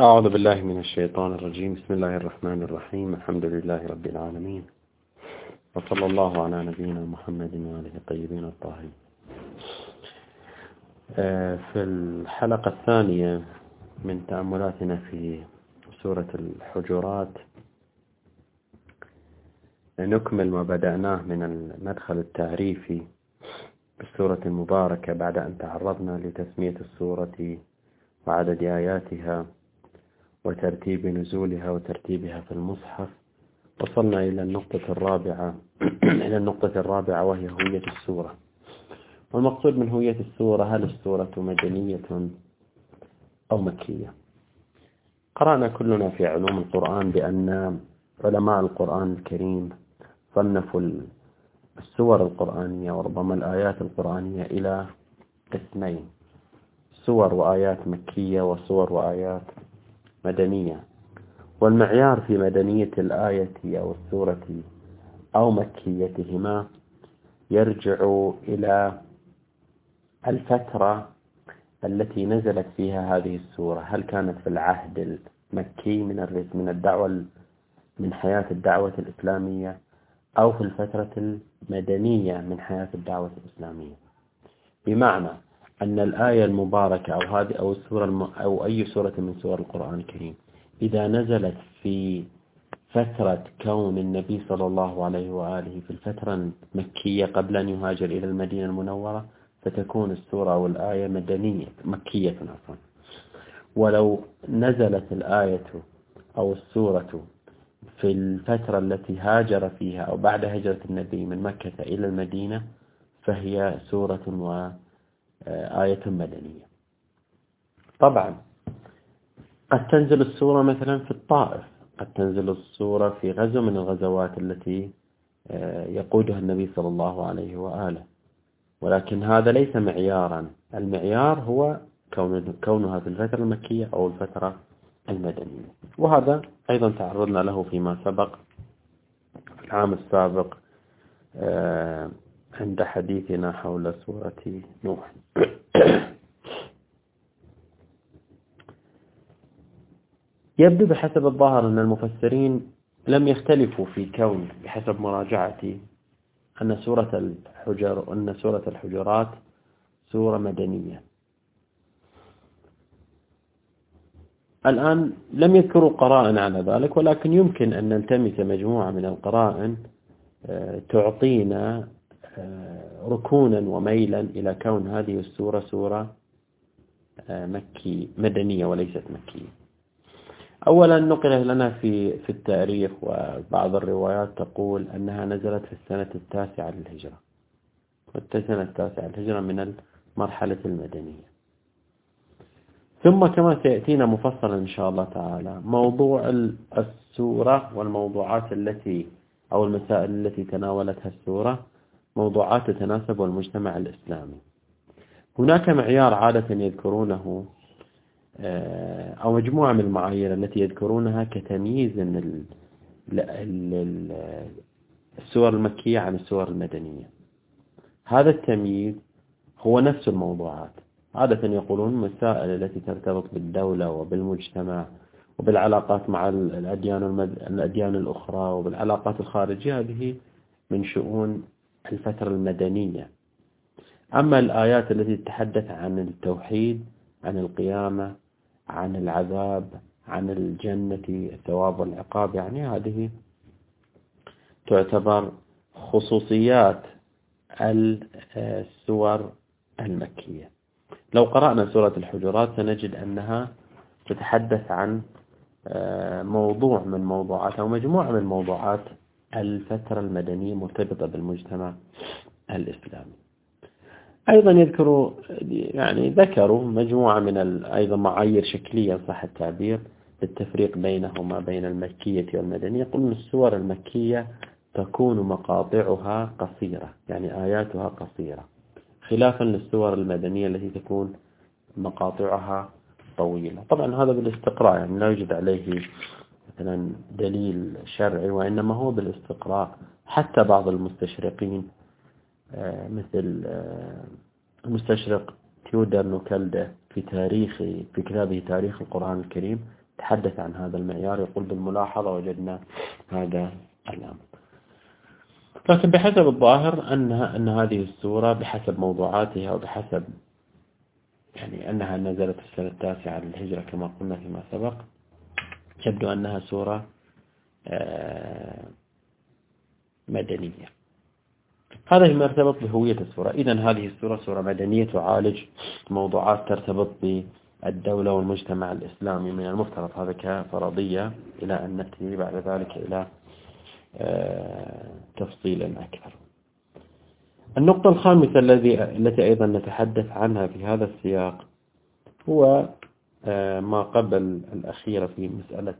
أعوذ بالله من الشيطان الرجيم. بسم الله الرحمن الرحيم. الحمد لله رب العالمين. وصلى الله على نبينا محمد وآله الطيبين الطاهرين. آه، في الحلقة الثانية من تأملاتنا في سورة الحجرات نكمل ما بدأناه من المدخل التعريفي بالسورة المباركة بعد أن تعرضنا لتسمية السورة وعدد آياتها. وترتيب نزولها وترتيبها في المصحف. وصلنا إلى النقطة الرابعة إلى النقطة الرابعة وهي هوية السورة. والمقصود من هوية السورة هل السورة مدنية أو مكية؟ قرأنا كلنا في علوم القرآن بأن علماء القرآن الكريم صنفوا السور القرآنية وربما الآيات القرآنية إلى قسمين سور وآيات مكية وسور وآيات مدنية. والمعيار في مدنية الآية أو السورة أو مكيتهما يرجع إلى الفترة التي نزلت فيها هذه السورة. هل كانت في العهد المكي من من الدعوة من حياة الدعوة الإسلامية أو في الفترة المدنية من حياة الدعوة الإسلامية؟ بمعنى أن الآية المباركة أو هذه أو السورة. أو أي سورة من سور القرآن الكريم إذا نزلت في فترة كون النبي صلى الله عليه وآله في الفترة المكية قبل أن يهاجر إلى المدينة المنورة فتكون السورة أو الآية مدنية مكية عفوا ولو نزلت الآية أو السورة في الفترة التي هاجر فيها أو بعد هجرة النبي من مكة إلى المدينة فهي سورة وآية مدنية. طبعا قد تنزل السورة مثلا في الطائف قد تنزل السورة في غزو من الغزوات التي آه، يقودها النبي صلى الله عليه وآله. ولكن هذا ليس معيارا. المعيار هو كونها في الفترة المكية أو الفترة المدنية. وهذا أيضا تعرضنا له فيما سبق في العام السابق آه، عند حديثنا حول سورة نوح. يبدو بحسب الظاهر أن المفسرين لم يختلفوا في كون بحسب مراجعتي أن سورة الحجر أن سورة الحجرات سورة مدنية. الآن لم يذكروا قرائن على ذلك ولكن يمكن أن نلتمس مجموعة من القرائن آه، تعطينا ركونا وميلا إلى كون هذه السورة سورة آه، مكي مدنية وليست مكية. أولا نقل لنا في في التاريخ وبعض الروايات تقول أنها نزلت في السنة التاسعة للهجرة. والسنة التاسعة للهجرة من المرحلة المدنية. ثم كما سيأتينا مفصلا إن شاء الله تعالى موضوع السورة والموضوعات التي أو المسائل التي تناولتها السورة. موضوعات تتناسب والمجتمع الإسلامي هناك معيار عادة يذكرونه آه، أو مجموعة من المعايير التي يذكرونها كتمييز السور المكية عن السور المدنية هذا التمييز هو نفس الموضوعات عادة يقولون مسائل التي ترتبط بالدولة وبالمجتمع وبالعلاقات مع الأديان. الأديان الأخرى وبالعلاقات الخارجية هذه من شؤون الفترة المدنية. أما الآيات التي تتحدث عن التوحيد عن القيامة عن العذاب عن الجنة الثواب والعقاب يعني هذه تعتبر خصوصيات السور المكية. لو قرأنا سورة الحجرات سنجد أنها تتحدث عن آه، موضوع من موضوعات أو مجموعة من موضوعات الفترة المدنية مرتبطة بالمجتمع الإسلامي. أيضا يذكروا يعني ذكروا مجموعة من أيضا معايير شكلية صح التعبير للتفريق بينهما بين المكية والمدنية. يقولون السور المكية تكون مقاطعها قصيرة يعني آياتها قصيرة خلافا للسور المدنية التي تكون مقاطعها طويلة. طبعا هذا بالاستقراء يعني لا يوجد عليه مثلا دليل شرعي وإنما هو بالاستقراء. حتى بعض المستشرقين آه، مثل آه، المستشرق تيودر نوكلده في تاريخ في كتابه تاريخ القرآن الكريم تحدث عن هذا المعيار يقول بالملاحظة وجدنا هذا الأمر. لكن بحسب الظاهر أنها أن هذه السورة بحسب موضوعاتها وبحسب يعني أنها نزلت في السنة التاسعة للهجرة كما قلنا فيما سبق يبدو أنها سورة آه، مدنية. هذا ما ارتبط بهوية السورة. إذا هذه السورة سورة مدنية تعالج موضوعات ترتبط بالدولة والمجتمع الإسلامي من المفترض. هذا كفرضية إلى أن نأتي بعد ذلك إلى آه، تفصيل أكثر. النقطة الخامسة الذي التي أيضا نتحدث عنها في هذا السياق هو ما قبل الأخيرة في مسألة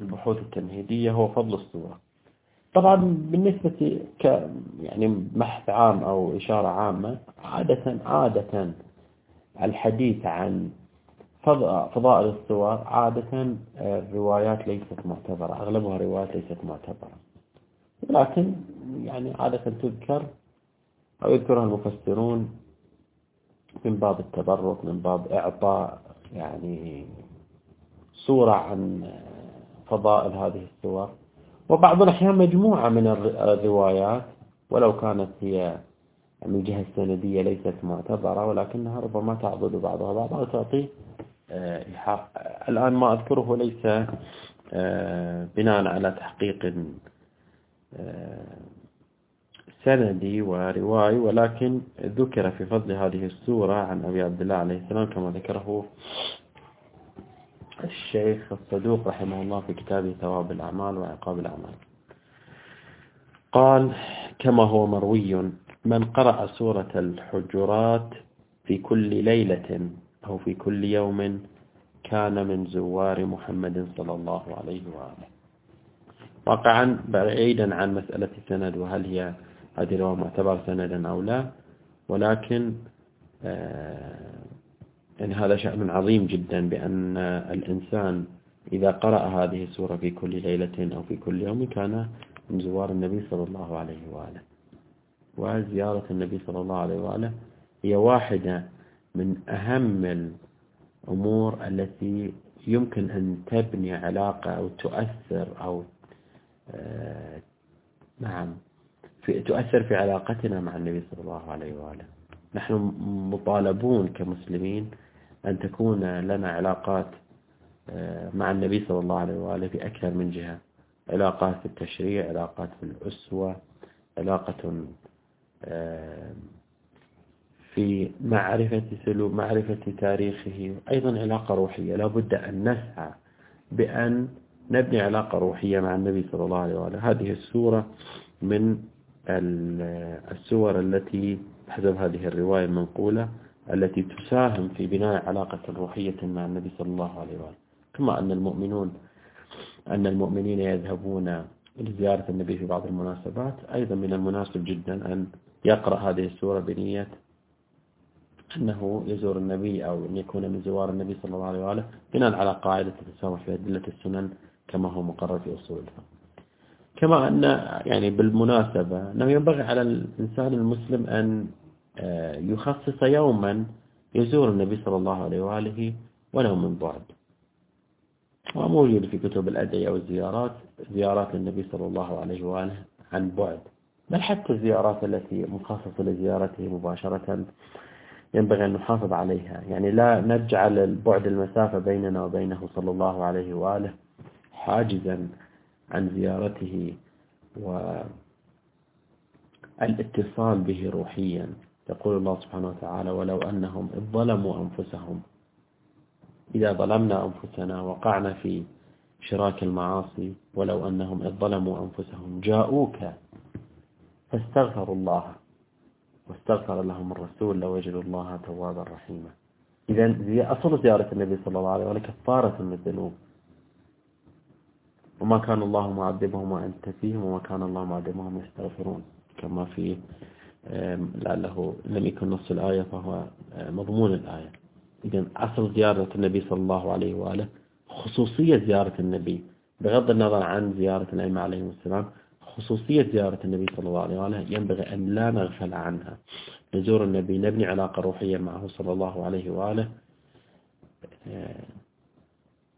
البحوث التمهيدية هو فضل الصورة. طبعا بالنسبة ك يعني بحث عام أو إشارة عامة عادة عادة الحديث عن فضائل الصور عادة الروايات ليست معتبرة أغلبها روايات ليست معتبرة. لكن يعني عادة تذكر أو يذكرها المفسرون من باب التبرك من باب إعطاء يعني صورة عن فضائل هذه الصور. وبعض الأحيان مجموعة من الروايات ولو كانت هي من الجهة السندية ليست معتبرة ولكنها ربما تعضد بعضها. بعضا وتعطي آه، الآن ما أذكره ليس آه، بناء على تحقيق آه، سندي ورواي ولكن ذكر في فضل هذه السورة عن أبي عبد الله عليه السلام كما ذكره الشيخ الصدوق رحمه الله في كتابه ثواب الأعمال وعقاب الأعمال. قال كما هو مروي من قرأ سورة الحجرات في كل ليلة أو في كل يوم كان من زوار محمد صلى الله عليه وآله. واقعا بعيدا عن مسألة السند وهل هي هذه الرواية معتبر سندا أو لا ولكن آه يعني هذا شأن عظيم جدا بأن الإنسان إذا قرأ هذه السورة في كل ليلة أو في كل يوم كان من زوار النبي صلى الله عليه وآله. وزيارة النبي صلى الله عليه وآله هي واحدة من أهم الأمور التي يمكن أن تبني علاقة أو تؤثر أو آه نعم في تؤثر في علاقتنا مع النبي صلى الله عليه وآله. نحن مطالبون كمسلمين أن تكون لنا علاقات آه، مع النبي صلى الله عليه وآله في أكثر من جهة. علاقات في التشريع علاقات في الأسوة علاقة آه، في معرفة سلوك معرفة تاريخه. أيضا علاقة روحية. لا بد أن نسعى بأن نبني علاقة روحية مع النبي صلى الله عليه وآله. هذه السورة من السور التي حسب هذه الرواية المنقولة التي تساهم في بناء علاقة روحية مع النبي صلى الله عليه وآله كما أن المؤمنون أن المؤمنين يذهبون لزيارة النبي في بعض المناسبات. أيضا من المناسب جدا أن يقرأ هذه السورة بنية أنه يزور النبي أو أن يكون من زوار النبي صلى الله عليه وآله بناء على قاعدة التسامح في أدلة السنن كما هو مقرر في أصول الفقه. كما أن يعني بالمناسبة أنه ينبغي على الإنسان المسلم أن آه، يخصص يوما يزور النبي صلى الله عليه وآله ولو من بعد. وموجود في كتب الأدعية والزيارات زيارات النبي صلى الله عليه وآله عن بعد. بل حتى الزيارات التي مخصصة لزيارته مباشرة ينبغي أن نحافظ عليها. يعني لا نجعل البعد المسافة بيننا وبينه صلى الله عليه وآله حاجزا. عن زيارته والاتصال به روحيا. يقول الله سبحانه وتعالى ولو أنهم إذ ظلموا أنفسهم إذا ظلمنا أنفسنا وقعنا في شراك المعاصي ولو أنهم إذ ظلموا أنفسهم جاءوك فاستغفروا الله واستغفر لهم الرسول لوجدوا الله توابا رحيما. إذا أصل زيارة النبي صلى الله عليه وسلم كفارة من الذنوب. وما كان الله معذبهم وأنت فيهم وما كان الله معذبهم يستغفرون. كما في لعله لم يكن نص الآية فهو مضمون الآية. إذا أصل زيارة النبي صلى الله عليه وآله خصوصية زيارة النبي بغض النظر عن زيارة الأئمة عليهم السلام خصوصية زيارة النبي صلى الله عليه وآله ينبغي أن لا نغفل عنها. نزور النبي نبني علاقة روحية معه صلى الله عليه وآله.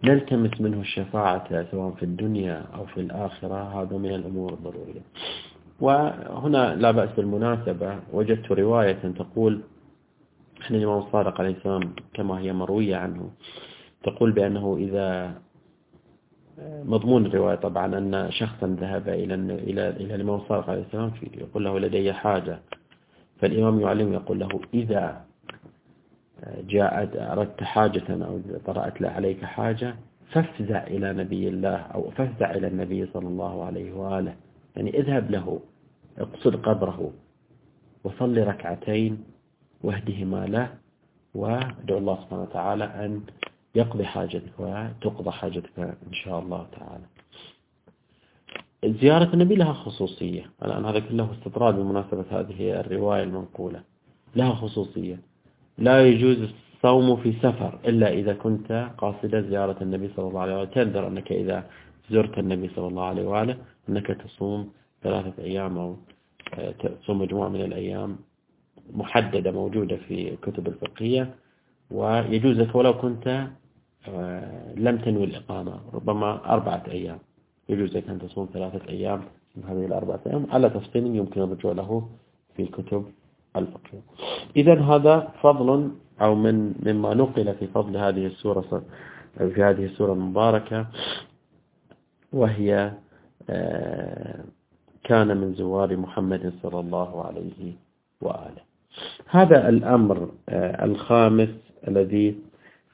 نلتمس منه الشفاعة سواء في الدنيا أو في الآخرة هذا من الأمور الضرورية. وهنا لا بأس بالمناسبة وجدت رواية تقول أن الإمام الصادق عليه السلام كما هي مروية عنه تقول بأنه إذا مضمون الرواية طبعا أن شخصا ذهب إلى إلى إلى الإمام الصادق عليه السلام يقول له لدي حاجة. فالإمام يعلم يقول له إذا جاءت أردت حاجة أو طرأت عليك حاجة فافزع إلى نبي الله أو فافزع إلى النبي صلى الله عليه وآله. يعني اذهب له اقصد قبره وصل ركعتين واهدهما له وادعو الله سبحانه وتعالى أن يقضي حاجتك وتقضى حاجتك إن شاء الله تعالى. زيارة النبي لها خصوصية. الآن هذا كله استطراد بمناسبة هذه الرواية المنقولة. لها خصوصية. لا يجوز الصوم في سفر إلا إذا كنت قاصدا زيارة النبي صلى الله عليه وسلم. تنذر أنك إذا زرت النبي صلى الله عليه وآله أنك تصوم ثلاثة أيام أو آه، تصوم مجموعة من الأيام محددة موجودة في كتب الفقهية. ويجوز لك ولو كنت آه، لم تنوي الإقامة ربما أربعة أيام. يجوز لك أن تصوم ثلاثة أيام من هذه الأربعة أيام على تفصيل يمكن الرجوع له في الكتب الفقهية إذا هذا فضل أو من مما نقل في فضل هذه السورة في هذه السورة المباركة وهي آه، كان من زوار محمد صلى الله عليه وآله. هذا الأمر آه، الخامس الذي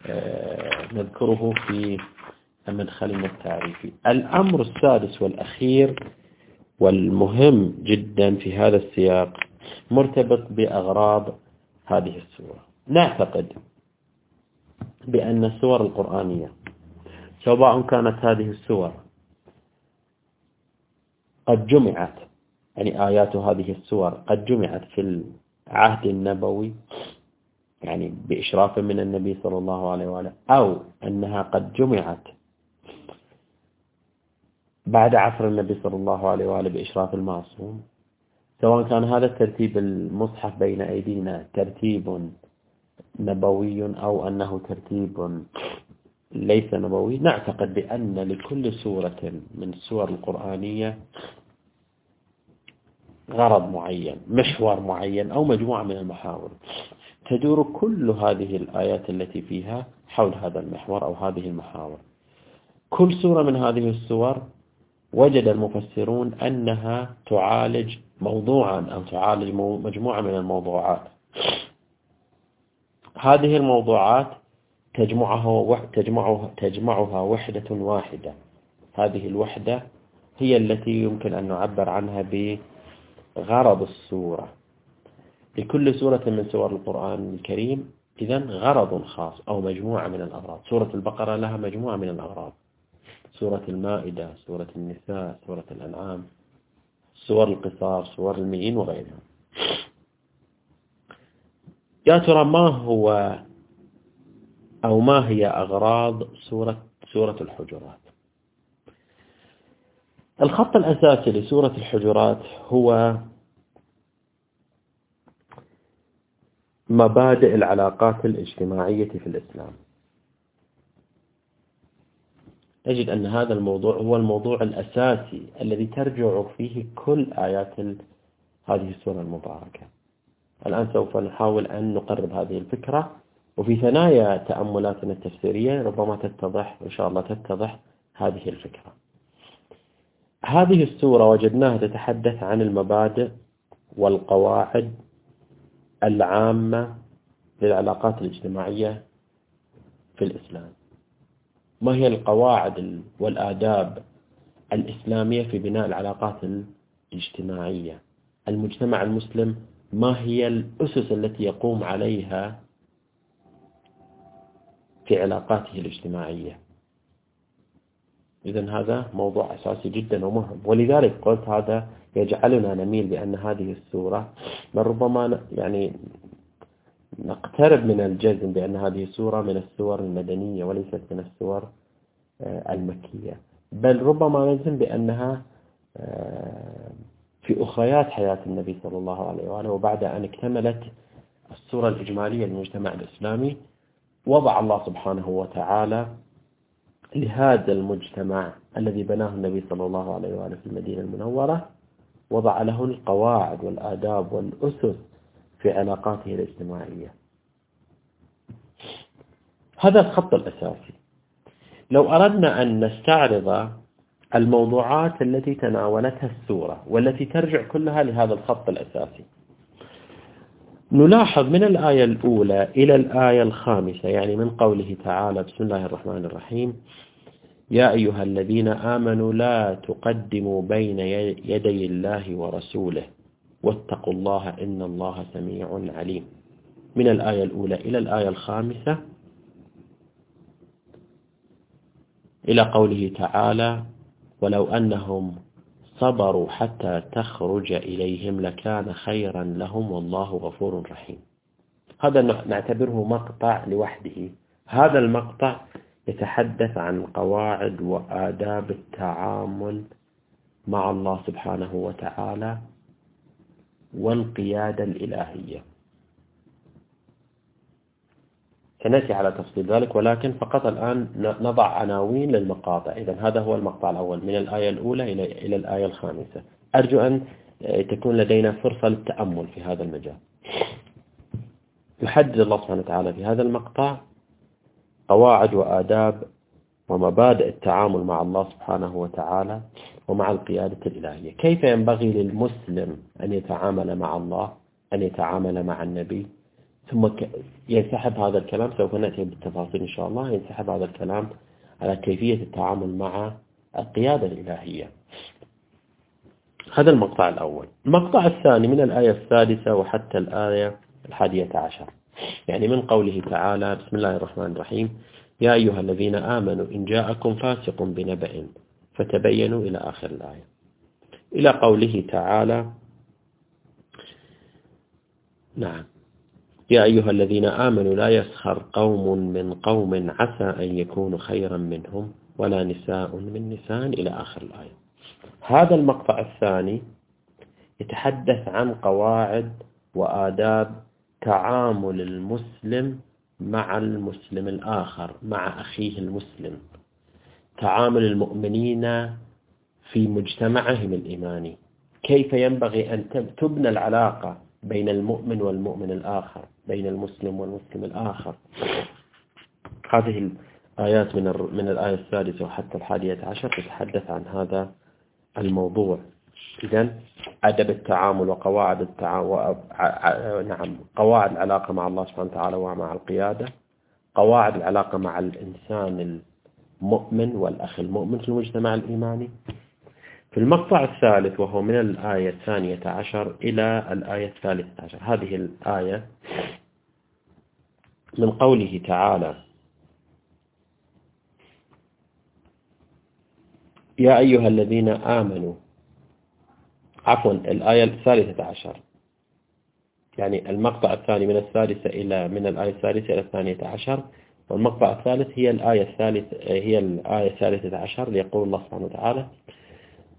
آه، نذكره في مدخلنا التعريفي. الأمر السادس والأخير والمهم جدا في هذا السياق مرتبط بأغراض هذه السورة نعتقد بأن السور القرآنية سواء كانت هذه السور قد جمعت يعني آيات هذه السور قد جمعت في العهد النبوي يعني بإشراف من النبي صلى الله عليه وآله أو أنها قد جمعت بعد عصر النبي صلى الله عليه وآله بإشراف المعصوم. سواء كان هذا الترتيب المصحف بين أيدينا ترتيب نبوي أو أنه ترتيب ليس نبوي نعتقد بأن لكل سورة من السور القرآنية غرض معين محور معين أو مجموعة من المحاور. تدور كل هذه الآيات التي فيها حول هذا المحور أو هذه المحاور. كل سورة من هذه السور وجد المفسرون أنها تعالج موضوعا أو تعالج مجموعة من الموضوعات. هذه الموضوعات تجمعها تجمعها تجمعها وحدة واحدة. هذه الوحدة هي التي يمكن أن نعبر عنها بغرض السورة. لكل سورة من سور القرآن الكريم إذا غرض خاص أو مجموعة من الأغراض. سورة البقرة لها مجموعة من الأغراض. سورة المائدة سورة النساء سورة الأنعام سور القصار سور المئين وغيرها. يا ترى ما هو أو ما هي أغراض سورة سورة الحجرات؟ الخط الأساسي لسورة الحجرات هو مبادئ العلاقات الاجتماعية في الإسلام. نجد أن هذا الموضوع هو الموضوع الأساسي الذي ترجع فيه كل آيات هذه السورة المباركة. الآن سوف نحاول أن نقرب هذه الفكرة. وفي ثنايا تأملاتنا التفسيرية ربما تتضح إن شاء الله تتضح هذه الفكرة. هذه السورة وجدناها تتحدث عن المبادئ والقواعد العامة للعلاقات الاجتماعية في الإسلام. ما هي القواعد والآداب الإسلامية في بناء العلاقات الاجتماعية؟ المجتمع المسلم ما هي الأسس التي يقوم عليها في علاقاته الاجتماعية؟ إذا هذا موضوع أساسي جدا ومهم. ولذلك قلت هذا يجعلنا نميل بأن هذه السورة بل ربما يعني نقترب من الجزم بأن هذه سورة من السور المدنية وليست من السور آه، المكية. بل ربما نجزم بأنها آه، في أخريات حياة النبي صلى الله عليه وآله وبعد أن اكتملت الصورة الإجمالية للمجتمع الإسلامي وضع الله سبحانه وتعالى لهذا المجتمع الذي بناه النبي صلى الله عليه وآله في المدينة المنورة وضع له القواعد والآداب والأسس في علاقاته الاجتماعية. هذا الخط الأساسي. لو أردنا أن نستعرض الموضوعات التي تناولتها السورة والتي ترجع كلها لهذا الخط الأساسي. نلاحظ من الآية الأولى إلى الآية الخامسة يعني من قوله تعالى بسم الله الرحمن الرحيم يا أيها الذين آمنوا لا تقدموا بين يدي الله ورسوله واتقوا الله إن الله سميع عليم. من الآية الأولى إلى الآية الخامسة إلى قوله تعالى ولو أنهم صبروا حتى تخرج إليهم لكان خيرا لهم والله غفور رحيم. هذا نعتبره مقطع لوحده. هذا المقطع يتحدث عن قواعد وآداب التعامل مع الله سبحانه وتعالى والقيادة الإلهية. سنأتي على تفصيل ذلك ولكن فقط الآن نضع عناوين للمقاطع. إذا هذا هو المقطع الأول من الآية الأولى إلى إلى الآية الخامسة. أرجو أن تكون لدينا فرصة للتأمل في هذا المجال. يحدد الله سبحانه وتعالى في هذا المقطع قواعد وآداب ومبادئ التعامل مع الله سبحانه وتعالى ومع القيادة الإلهية. كيف ينبغي للمسلم أن يتعامل مع الله أن يتعامل مع النبي؟ ثم ينسحب هذا الكلام سوف نأتي بالتفاصيل إن شاء الله. ينسحب هذا الكلام على كيفية التعامل مع القيادة الإلهية. هذا المقطع الأول. المقطع الثاني من الآية السادسة وحتى الآية الحادية عشر. يعني من قوله تعالى بسم الله الرحمن الرحيم يا أيها الذين آمنوا إن جاءكم فاسق بنبأ فتبينوا إلى آخر الآية. إلى قوله تعالى نعم يا أيها الذين آمنوا لا يسخر قوم من قوم عسى أن يكونوا خيرا منهم ولا نساء من نساء إلى آخر الآية. هذا المقطع الثاني يتحدث عن قواعد وآداب تعامل المسلم مع المسلم الآخر مع أخيه المسلم. تعامل المؤمنين في مجتمعهم الإيماني. كيف ينبغي أن تبنى العلاقة بين المؤمن والمؤمن الآخر بين المسلم والمسلم الآخر؟ هذه الآيات من من الآية السادسة وحتى الحادية عشر تتحدث عن هذا الموضوع. إذا أدب التعامل وقواعد التعامل نعم قواعد العلاقة مع الله سبحانه وتعالى ومع القيادة قواعد العلاقة مع الإنسان المؤمن والأخ المؤمن في المجتمع الإيماني. في المقطع الثالث وهو من الآية الثانية عشر إلى الآية الثالثة عشر. هذه الآية من قوله تعالى يا أيها الذين آمنوا عفوا الآية الثالثة عشر. يعني المقطع الثاني من الثالثة إلى من الآية الثالثة إلى الثانية عشر. والمقطع الثالث هي الآية الثالثة هي الآية الثالثة عشر ليقول الله سبحانه وتعالى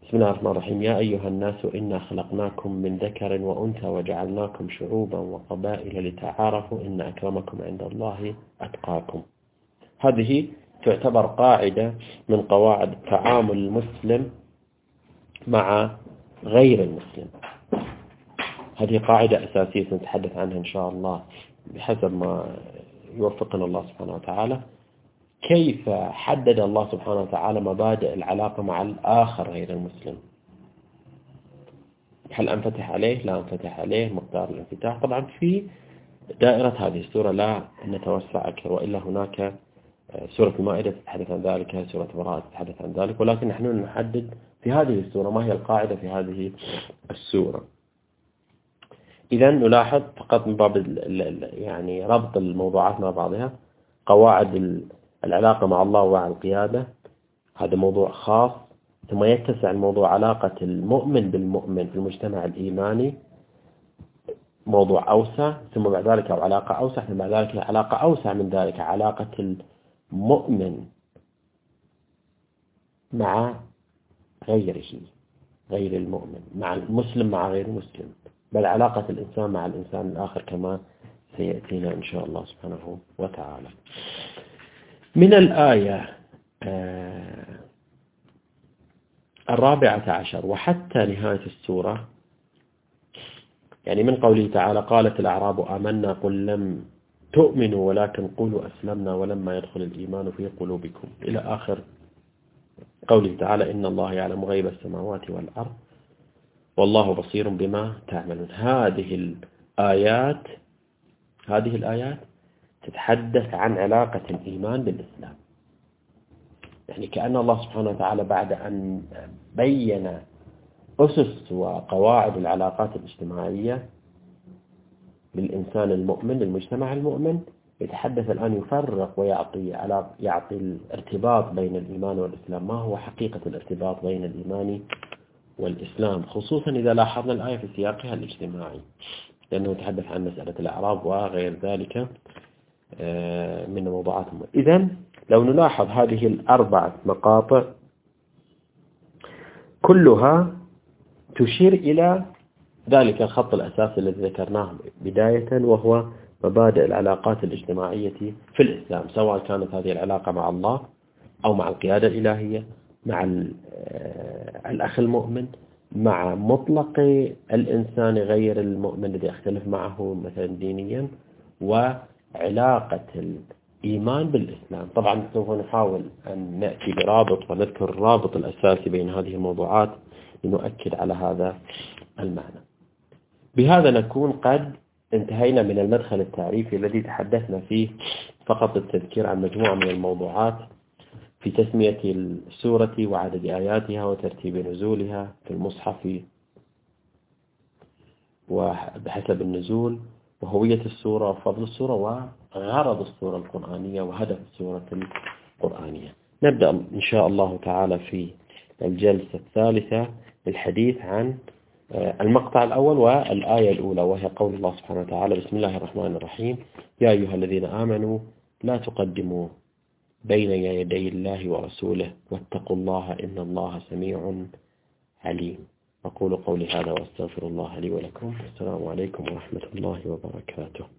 بسم الله الرحمن الرحيم. يا أيها الناس إنا خلقناكم من ذكر وأنثى وجعلناكم شعوبا وقبائل لتعارفوا إن أكرمكم عند الله أتقاكم. هذه تعتبر قاعدة من قواعد تعامل المسلم مع غير المسلم. هذه قاعدة أساسية سنتحدث عنها إن شاء الله بحسب ما يوفقنا الله سبحانه وتعالى. كيف حدد الله سبحانه وتعالى مبادئ العلاقة مع الآخر غير المسلم؟ هل أنفتح عليه؟ لا أنفتح عليه مقدار الانفتاح. طبعا في دائرة هذه السورة لا نتوسع أكثر وإلا هناك آه، سورة المائدة تتحدث عن ذلك سورة براءة تتحدث عن ذلك ولكن نحن نحدد في هذه السورة ما هي القاعدة في هذه السورة؟ إذا نلاحظ فقط من باب يعني ربط الموضوعات مع بعضها. قواعد العلاقة مع الله ومع القيادة. هذا موضوع خاص. ثم يتسع الموضوع علاقة المؤمن بالمؤمن في المجتمع الإيماني. موضوع أوسع. ثم بعد ذلك أو علاقة أوسع. ثم بعد ذلك علاقة أوسع من ذلك. علاقة المؤمن مع غيره غير المؤمن مع المسلم مع غير المسلم بل علاقة الإنسان مع الإنسان الآخر كما سيأتينا إن شاء الله سبحانه وتعالى. من الآية الرابعة عشر وحتى نهاية السورة يعني من قوله تعالى قالت الأعراب آمنا قل لم تؤمنوا ولكن قولوا أسلمنا ولما يدخل الإيمان في قلوبكم. إلى آخر قوله تعالى إن الله يعلم غيب السماوات والأرض والله بصير بما تعملون. هذه الآيات هذه الآيات تتحدث عن علاقة الإيمان بالإسلام. يعني كأن الله سبحانه وتعالى بعد أن بين أسس وقواعد العلاقات الاجتماعية للإنسان المؤمن للمجتمع المؤمن يتحدث الآن يفرق ويعطي على يعطي الارتباط بين الإيمان والإسلام. ما هو حقيقة الارتباط بين الإيمان والإسلام؟ خصوصا إذا لاحظنا الآية في سياقها الاجتماعي لأنه يتحدث عن مسألة الأعراب وغير ذلك آه، من موضوعات إذا لو نلاحظ هذه الأربعة مقاطع كلها تشير إلى ذلك الخط الأساسي الذي ذكرناه بداية وهو مبادئ العلاقات الاجتماعية في الإسلام سواء كانت هذه العلاقة مع الله أو مع القيادة الإلهية مع آه، الأخ المؤمن مع مطلق الإنسان غير المؤمن الذي يختلف معه مثلا دينيا وعلاقة الإيمان بالإسلام. طبعا سوف نحاول أن نأتي برابط ونذكر الرابط الأساسي بين هذه الموضوعات لنؤكد على هذا المعنى. بهذا نكون قد انتهينا من المدخل التعريفي الذي تحدثنا فيه فقط التذكير عن مجموعة من الموضوعات في تسمية السورة وعدد آياتها وترتيب نزولها في المصحف وبحسب النزول وهوية السورة وفضل السورة وغرض السورة القرآنية وهدف السورة القرآنية. نبدأ إن شاء الله تعالى في الجلسة الثالثة للحديث عن المقطع الأول والآية الأولى وهي قول الله سبحانه وتعالى بسم الله الرحمن الرحيم. يا أيها الذين آمنوا لا تقدموا بين يدي الله ورسوله واتقوا الله إن الله سميع عليم. أقول قولي هذا وأستغفر الله لي ولكم. السلام عليكم ورحمة الله وبركاته.